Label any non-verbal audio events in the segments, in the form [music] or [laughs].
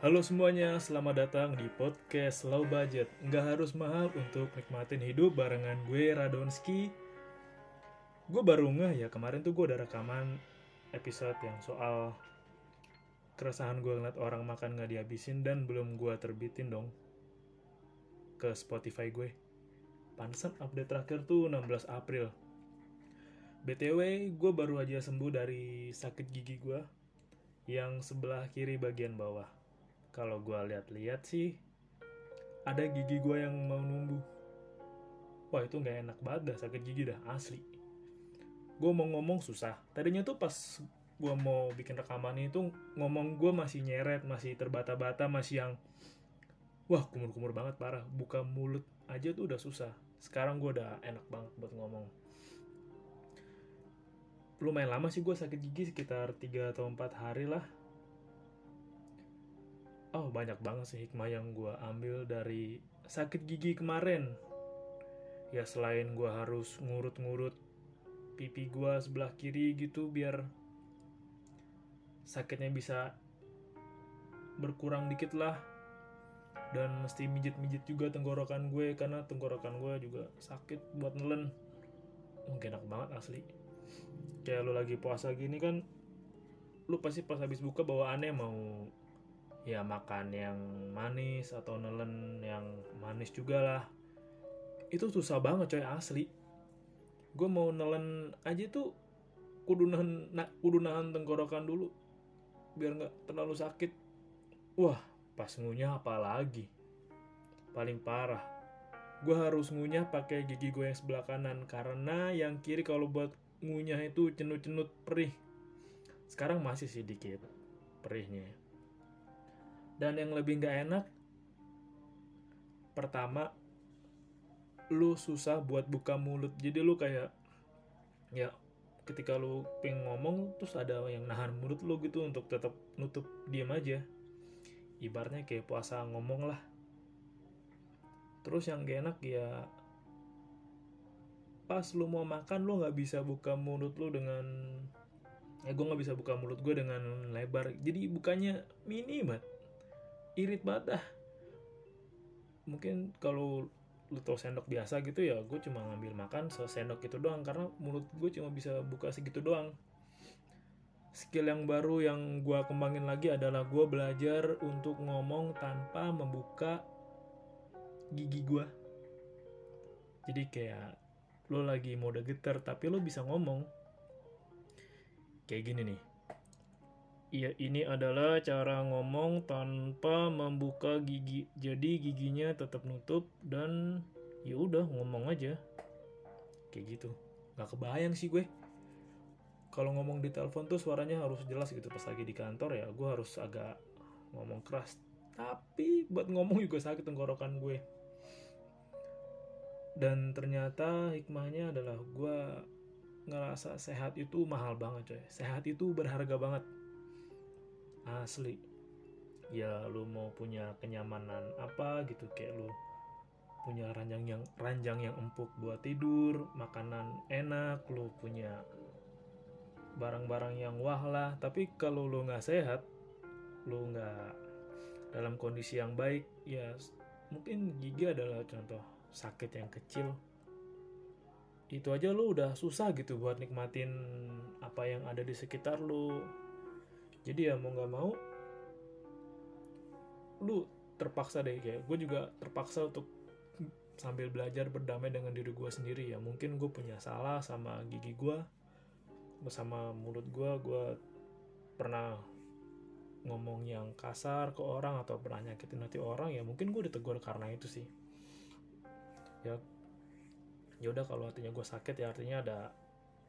Halo semuanya, selamat datang di podcast Low Budget. Nggak harus mahal untuk nikmatin hidup barengan gue Radonski. Gue baru ngeh ya, kemarin tuh gue udah rekaman episode yang soal keresahan gue ngeliat orang makan nggak dihabisin dan belum gue terbitin dong ke Spotify gue. Pantesan update terakhir tuh 16 April. BTW, gue baru aja sembuh dari sakit gigi gue yang sebelah kiri bagian bawah kalau gue lihat-lihat sih ada gigi gue yang mau numbuh. Wah itu nggak enak banget dah sakit gigi dah asli. Gue mau ngomong susah. Tadinya tuh pas gue mau bikin rekaman itu ngomong gue masih nyeret masih terbata-bata masih yang wah kumur-kumur banget parah. Buka mulut aja tuh udah susah. Sekarang gue udah enak banget buat ngomong. Lumayan lama sih gue sakit gigi sekitar 3 atau 4 hari lah oh banyak banget sih hikmah yang gue ambil dari sakit gigi kemarin. Ya selain gue harus ngurut-ngurut pipi gue sebelah kiri gitu biar sakitnya bisa berkurang dikit lah. Dan mesti mijit-mijit juga tenggorokan gue karena tenggorokan gue juga sakit buat nelen. Mungkin enak banget asli. Kayak lo lagi puasa gini kan lu pasti pas habis buka bawaannya mau ya makan yang manis atau nelen yang manis juga lah. Itu susah banget coy asli. Gue mau nelen aja tuh kudu nahan, na, kudu nahan tenggorokan dulu biar nggak terlalu sakit. Wah pas ngunyah apalagi? Paling parah gue harus ngunyah pakai gigi gue yang sebelah kanan karena yang kiri kalau buat ngunyah itu cenut-cenut perih. Sekarang masih sedikit perihnya dan yang lebih nggak enak pertama lu susah buat buka mulut. Jadi lu kayak ya ketika lu pengen ngomong terus ada yang nahan mulut lu gitu untuk tetap nutup diam aja. Ibarnya kayak puasa ngomong lah. Terus yang gak enak ya pas lu mau makan lu nggak bisa buka mulut lu dengan ya gue nggak bisa buka mulut gue dengan lebar. Jadi bukannya mini banget irit banget dah. Mungkin kalau lu tau sendok biasa gitu ya gue cuma ngambil makan sendok itu doang karena mulut gue cuma bisa buka segitu doang. Skill yang baru yang gue kembangin lagi adalah gue belajar untuk ngomong tanpa membuka gigi gue jadi kayak lo lagi mode getar tapi lo bisa ngomong. Kayak gini nih Iya, ini adalah cara ngomong tanpa membuka gigi. Jadi giginya tetap nutup dan ya udah ngomong aja. Kayak gitu. Gak kebayang sih gue. Kalau ngomong di telepon tuh suaranya harus jelas gitu pas lagi di kantor ya, gue harus agak ngomong keras. Tapi buat ngomong juga sakit tenggorokan gue. Dan ternyata hikmahnya adalah gue ngerasa sehat itu mahal banget coy. Sehat itu berharga banget asli. Ya lu mau punya kenyamanan apa gitu kayak lu punya ranjang yang ranjang yang empuk buat tidur makanan enak lu punya barang-barang yang wah lah. Tapi kalau lu nggak sehat lu nggak dalam kondisi yang baik ya mungkin gigi adalah contoh sakit yang kecil. Itu aja lu udah susah gitu buat nikmatin apa yang ada di sekitar lu jadi ya mau nggak mau lu terpaksa deh kayak gue juga terpaksa untuk sambil belajar berdamai dengan diri gue sendiri ya. Mungkin gue punya salah sama gigi gue bersama mulut gue gue pernah ngomong yang kasar ke orang atau pernah nyakitin hati orang ya mungkin gue ditegur karena itu sih. Ya ya udah kalau hatinya gue sakit ya artinya ada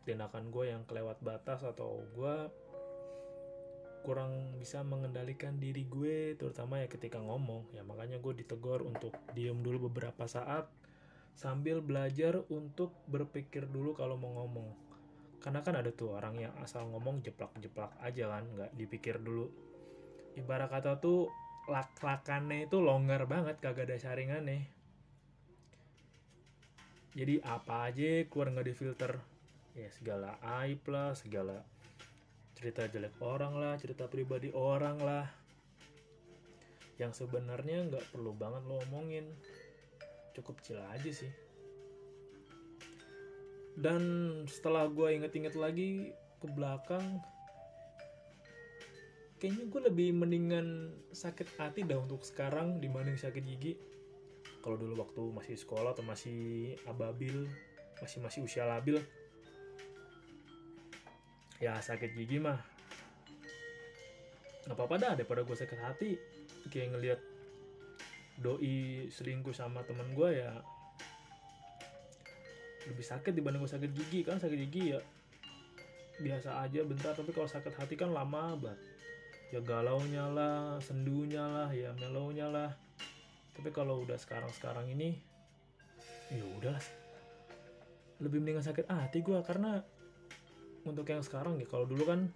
tindakan gue yang kelewat batas atau gue kurang bisa mengendalikan diri gue terutama ya ketika ngomong. Ya makanya gue ditegur untuk diem dulu beberapa saat sambil belajar untuk berpikir dulu kalau mau ngomong. Karena kan ada tuh orang yang asal ngomong jeplak-jeplak aja kan nggak dipikir dulu. Ibarat kata tuh lak-lakannya itu longgar banget kagak ada saringannya. Jadi apa aja keluar nggak difilter ya segala aib lah segala cerita jelek orang lah cerita pribadi orang lah. Yang sebenarnya nggak perlu banget lo omongin. Cukup cila aja sih. Dan setelah gue inget-inget lagi ke belakang kayaknya gue lebih mendingan sakit hati dah untuk sekarang dibanding sakit gigi. Kalau dulu waktu masih sekolah atau masih ababil masih masih usia labil ya sakit gigi mah. Nggak apa-apa dah daripada gue sakit hati. Kayak ngelihat doi selingkuh sama temen gue ya lebih sakit dibanding gue sakit gigi. Kan sakit gigi ya biasa aja bentar. Tapi kalau sakit hati kan lama banget. Ya galau nya lah sendunya lah ya mellow nya lah. Tapi kalau udah sekarang sekarang ini ya udah lebih mendingan sakit hati gue karena untuk yang sekarang ya. Kalau dulu kan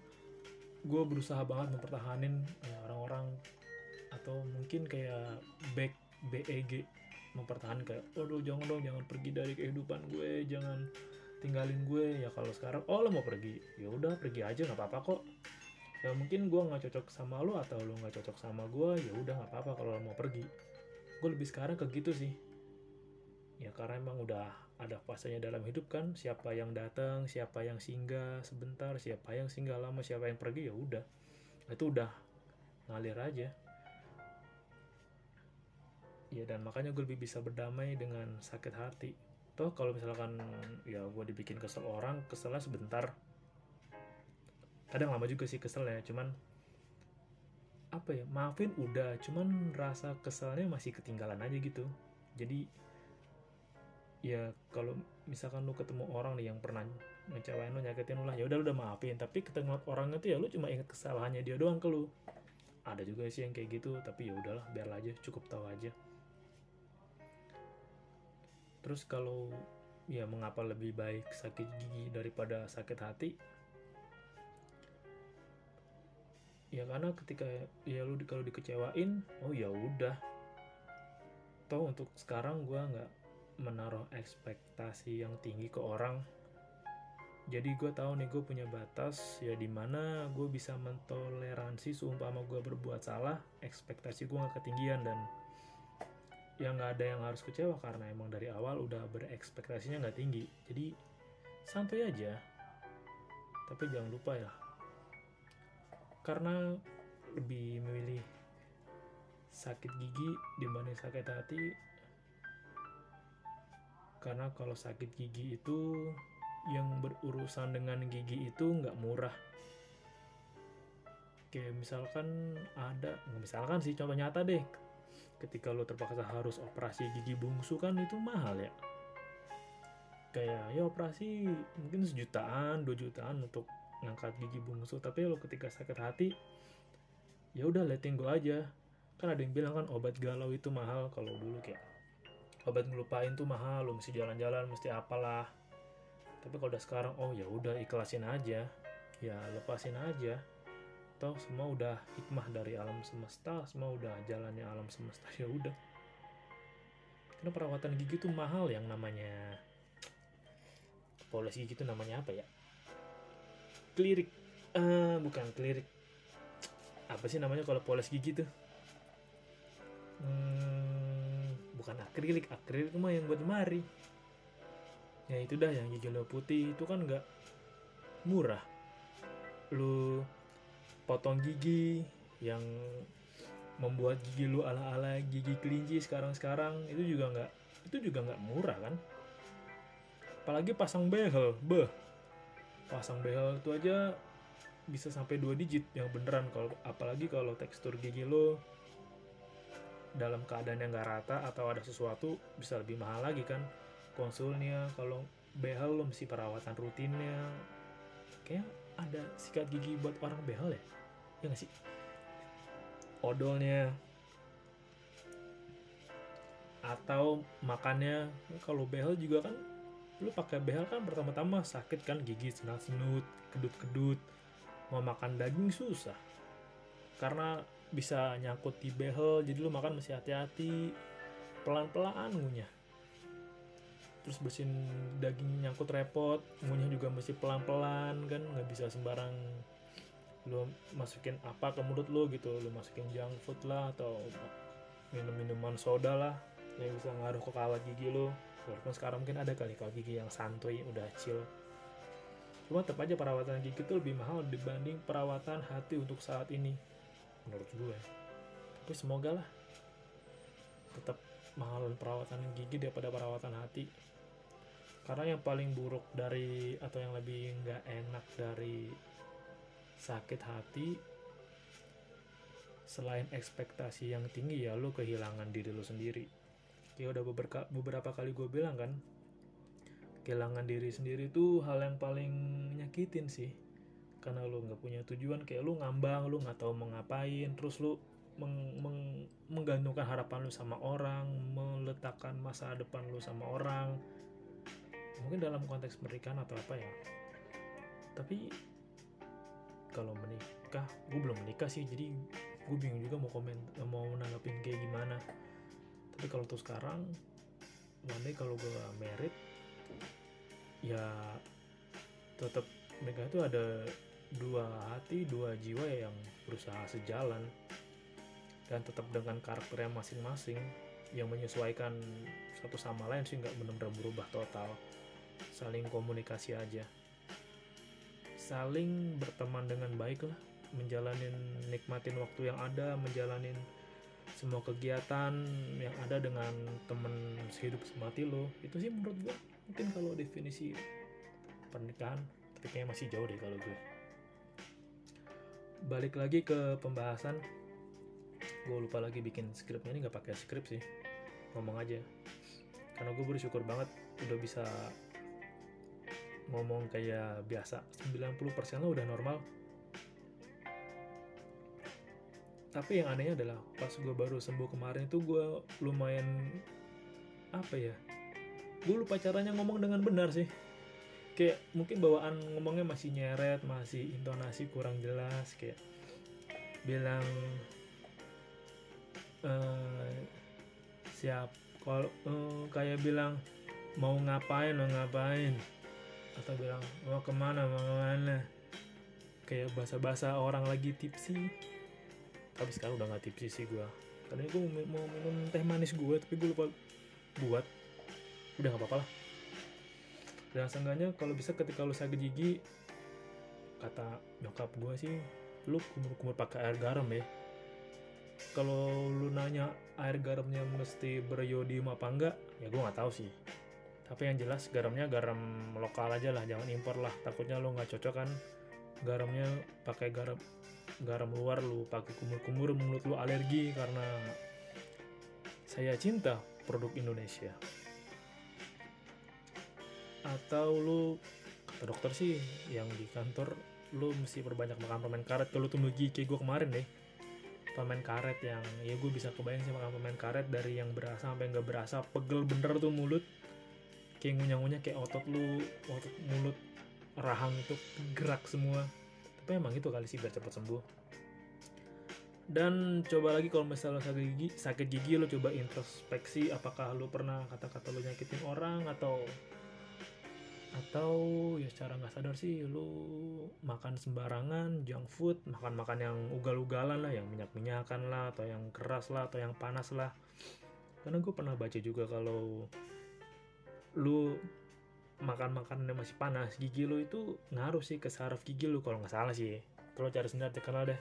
gue berusaha banget mempertahanin ya, orang-orang atau mungkin kayak back BEG mempertahankan kayak aduh jangan dong jangan pergi dari kehidupan gue jangan tinggalin gue. Ya kalau sekarang oh lo mau pergi? Ya udah pergi aja nggak apa-apa kok. Ya mungkin gue nggak cocok sama lo atau lo nggak cocok sama gue ya udah nggak apa-apa kalau lo mau pergi. Gue lebih sekarang ke gitu sih. Ya karena emang udah ada fasenya dalam hidup kan? Siapa yang datang siapa yang singgah sebentar. Siapa yang singgah lama siapa yang pergi ya udah. Itu udah ngalir aja. Ya dan makanya gue lebih bisa berdamai dengan sakit hati. Toh kalau misalkan ya gue dibikin kesel orang keselnya sebentar. Kadang lama juga sih keselnya cuman apa ya maafin udah cuman rasa keselnya masih ketinggalan aja gitu. Jadi ya kalau misalkan lu ketemu orang nih yang pernah ngecewain lu nyakitin lu lah ya udah lu udah maafin. Tapi ketemu orang itu ya lu cuma inget kesalahannya dia doang ke lu. Ada juga sih yang kayak gitu tapi ya udahlah biar aja cukup tahu aja. Terus kalau ya mengapa lebih baik sakit gigi daripada sakit hati? Ya karena ketika ya lu kalau dikecewain oh ya udah. Toh untuk sekarang gua nggak menaruh ekspektasi yang tinggi ke orang. Jadi gue tahu nih gue punya batas ya di mana gue bisa mentoleransi seumpama gue berbuat salah ekspektasi gue gak ketinggian dan ya nggak ada yang harus kecewa karena emang dari awal udah berekspektasinya nggak tinggi. Jadi santai aja. Tapi jangan lupa ya karena lebih memilih sakit gigi dibanding sakit hati karena kalau sakit gigi itu yang berurusan dengan gigi itu nggak murah. Kayak misalkan ada misalkan sih contoh nyata deh. Ketika lo terpaksa harus operasi gigi bungsu kan itu mahal ya. Kayak ya operasi mungkin sejutaan dua jutaan untuk ngangkat gigi bungsu. Tapi lo ketika sakit hati ya udah letting go aja. Kan ada yang bilang kan obat galau itu mahal. Kalau dulu kayak obat ngelupain tuh mahal lo mesti jalan-jalan mesti apalah. Tapi kalau udah sekarang oh ya udah ikhlasin aja. Ya lepasin aja. Toh semua udah hikmah dari alam semesta semua udah jalannya alam semesta [laughs] ya udah. Karena perawatan gigi tuh mahal yang namanya poles gigi itu namanya apa ya? Klirik. Uh, bukan klirik. Apa sih namanya kalau poles gigi tuh? Hmm, bukan akrilik akrilik mah yang buat mari. Ya itu dah yang lo putih itu kan nggak murah. Lu potong gigi yang membuat gigi lu ala-ala gigi kelinci sekarang-sekarang itu juga nggak itu juga nggak murah kan? Apalagi pasang behel beh. Pasang behel itu aja bisa sampai dua digit yang beneran kalau apalagi kalau tekstur gigi lo dalam keadaan yang nggak rata atau ada sesuatu bisa lebih mahal lagi kan konsulnya. Kalau behel lo mesti perawatan rutinnya. Kayak ada sikat gigi buat orang behel ya? Ya nggak sih? Odolnya. Atau makannya. Kalau behel juga kan lu pakai behel kan pertama-tama sakit kan gigi senal senut kedut kedut mau makan daging susah. Karena bisa nyangkut di behel jadi lu makan mesti hati-hati. Pelan-pelan ngunyah. Terus bersihin daging nyangkut repot ngunyah juga mesti pelan-pelan kan? Nggak bisa sembarang lu masukin apa ke mulut lu gitu. Lu masukin junk food lah atau minum minuman soda lah yang bisa ngaruh ke kawat gigi lu. Walaupun sekarang mungkin ada kali kawat gigi yang santuy udah chill. Cuma tetap aja perawatan gigi itu lebih mahal dibanding perawatan hati untuk saat ini menurut gue tapi semoga lah tetap mahal perawatan gigi daripada perawatan hati. Karena yang paling buruk dari atau yang lebih nggak enak dari sakit hati selain ekspektasi yang tinggi ya lo kehilangan diri lo sendiri. Ya udah beberapa beberapa kali gue bilang kan kehilangan diri sendiri itu hal yang paling nyakitin sih karena lu nggak punya tujuan kayak lu ngambang lu nggak tahu mau ngapain terus lu meng, meng, menggantungkan harapan lu sama orang meletakkan masa depan lu sama orang. Mungkin dalam konteks pernikahan atau apa ya. Tapi kalau menikah gue belum menikah sih jadi gue bingung juga mau komen mau nanggapin kayak gimana. Tapi kalau tuh sekarang one kalau gue merit ya tetap mereka itu ada dua hati dua jiwa yang berusaha sejalan dan tetap dengan karakternya masing-masing yang menyesuaikan satu sama lain sih nggak benar-benar berubah total. Saling komunikasi aja. Saling berteman dengan baik lah. Menjalanin nikmatin waktu yang ada menjalanin semua kegiatan yang ada dengan temen sehidup semati lo. Itu sih menurut gue mungkin kalau definisi pernikahan tapi kayaknya masih jauh deh kalau gue balik lagi ke pembahasan. Gue lupa lagi bikin skripnya. Ini nggak pakai skrip sih. Ngomong aja. Karena gue bersyukur banget udah bisa ngomong kayak biasa. 90% lo udah normal. Tapi yang anehnya adalah pas gue baru sembuh kemarin itu gue lumayan apa ya gue lupa caranya ngomong dengan benar sih kayak mungkin bawaan ngomongnya masih nyeret masih intonasi kurang jelas kayak bilang uh, siap kalau uh, kayak bilang mau ngapain mau ngapain? Atau bilang mau ke mana mau ke mana? Kayak bahasa-bahasa orang lagi tipsi. Tapi sekarang udah nggak tipsi sih gue karena gue mau minum teh manis gue tapi gue lupa buat. Udah nggak apa-apa lah dan seenggaknya kalau bisa ketika lu sakit gigi kata nyokap gue sih lu kumur-kumur pakai air garam ya. Kalau lu nanya air garamnya mesti beriodium apa enggak ya gue nggak tahu sih. Tapi yang jelas garamnya garam lokal aja lah jangan impor lah. Takutnya lu nggak cocok kan garamnya pakai garam garam luar lu pakai kumur-kumur mulut lu alergi karena saya cinta produk Indonesia atau lu kata dokter sih yang di kantor lu mesti perbanyak makan permen karet. Kalau tuh gigi kayak gue kemarin deh permen karet yang ya gue bisa kebayang sih makan permen karet dari yang berasa sampai nggak berasa pegel bener tuh mulut. Kayak ngunyah-ngunyah kayak otot lu otot mulut rahang itu gerak semua. Tapi emang itu kali sih biar cepat sembuh. Dan coba lagi kalau misalnya sakit gigi sakit gigi lo coba introspeksi apakah lo pernah kata-kata lo nyakitin orang atau atau ya secara nggak sadar sih lu makan sembarangan junk food makan makan yang ugal-ugalan lah yang minyak minyakan lah atau yang keras lah atau yang panas lah. Karena gue pernah baca juga kalau lu makan makanan yang masih panas gigi lu itu ngaruh sih ke saraf gigi lu kalau nggak salah sih. Kalau cari sendiri terkenal deh.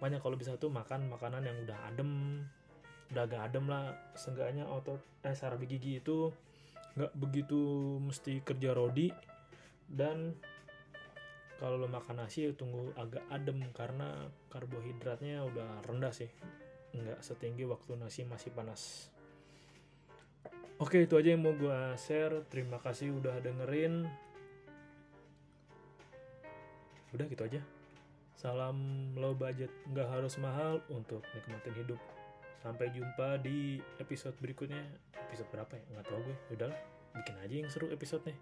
Banyak kalau bisa tuh makan makanan yang udah adem udah agak adem lah seenggaknya otot eh saraf gigi itu nggak begitu mesti kerja rodi. Dan kalau lo makan nasi tunggu agak adem karena karbohidratnya udah rendah sih. Nggak setinggi waktu nasi masih panas. Oke itu aja yang mau gue share. Terima kasih udah dengerin. Udah gitu aja. Salam low budget. Nggak harus mahal untuk nikmatin hidup sampai jumpa di episode berikutnya. Episode berapa ya? Nggak tahu gue. Udahlah bikin aja yang seru episodenya.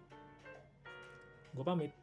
Gue pamit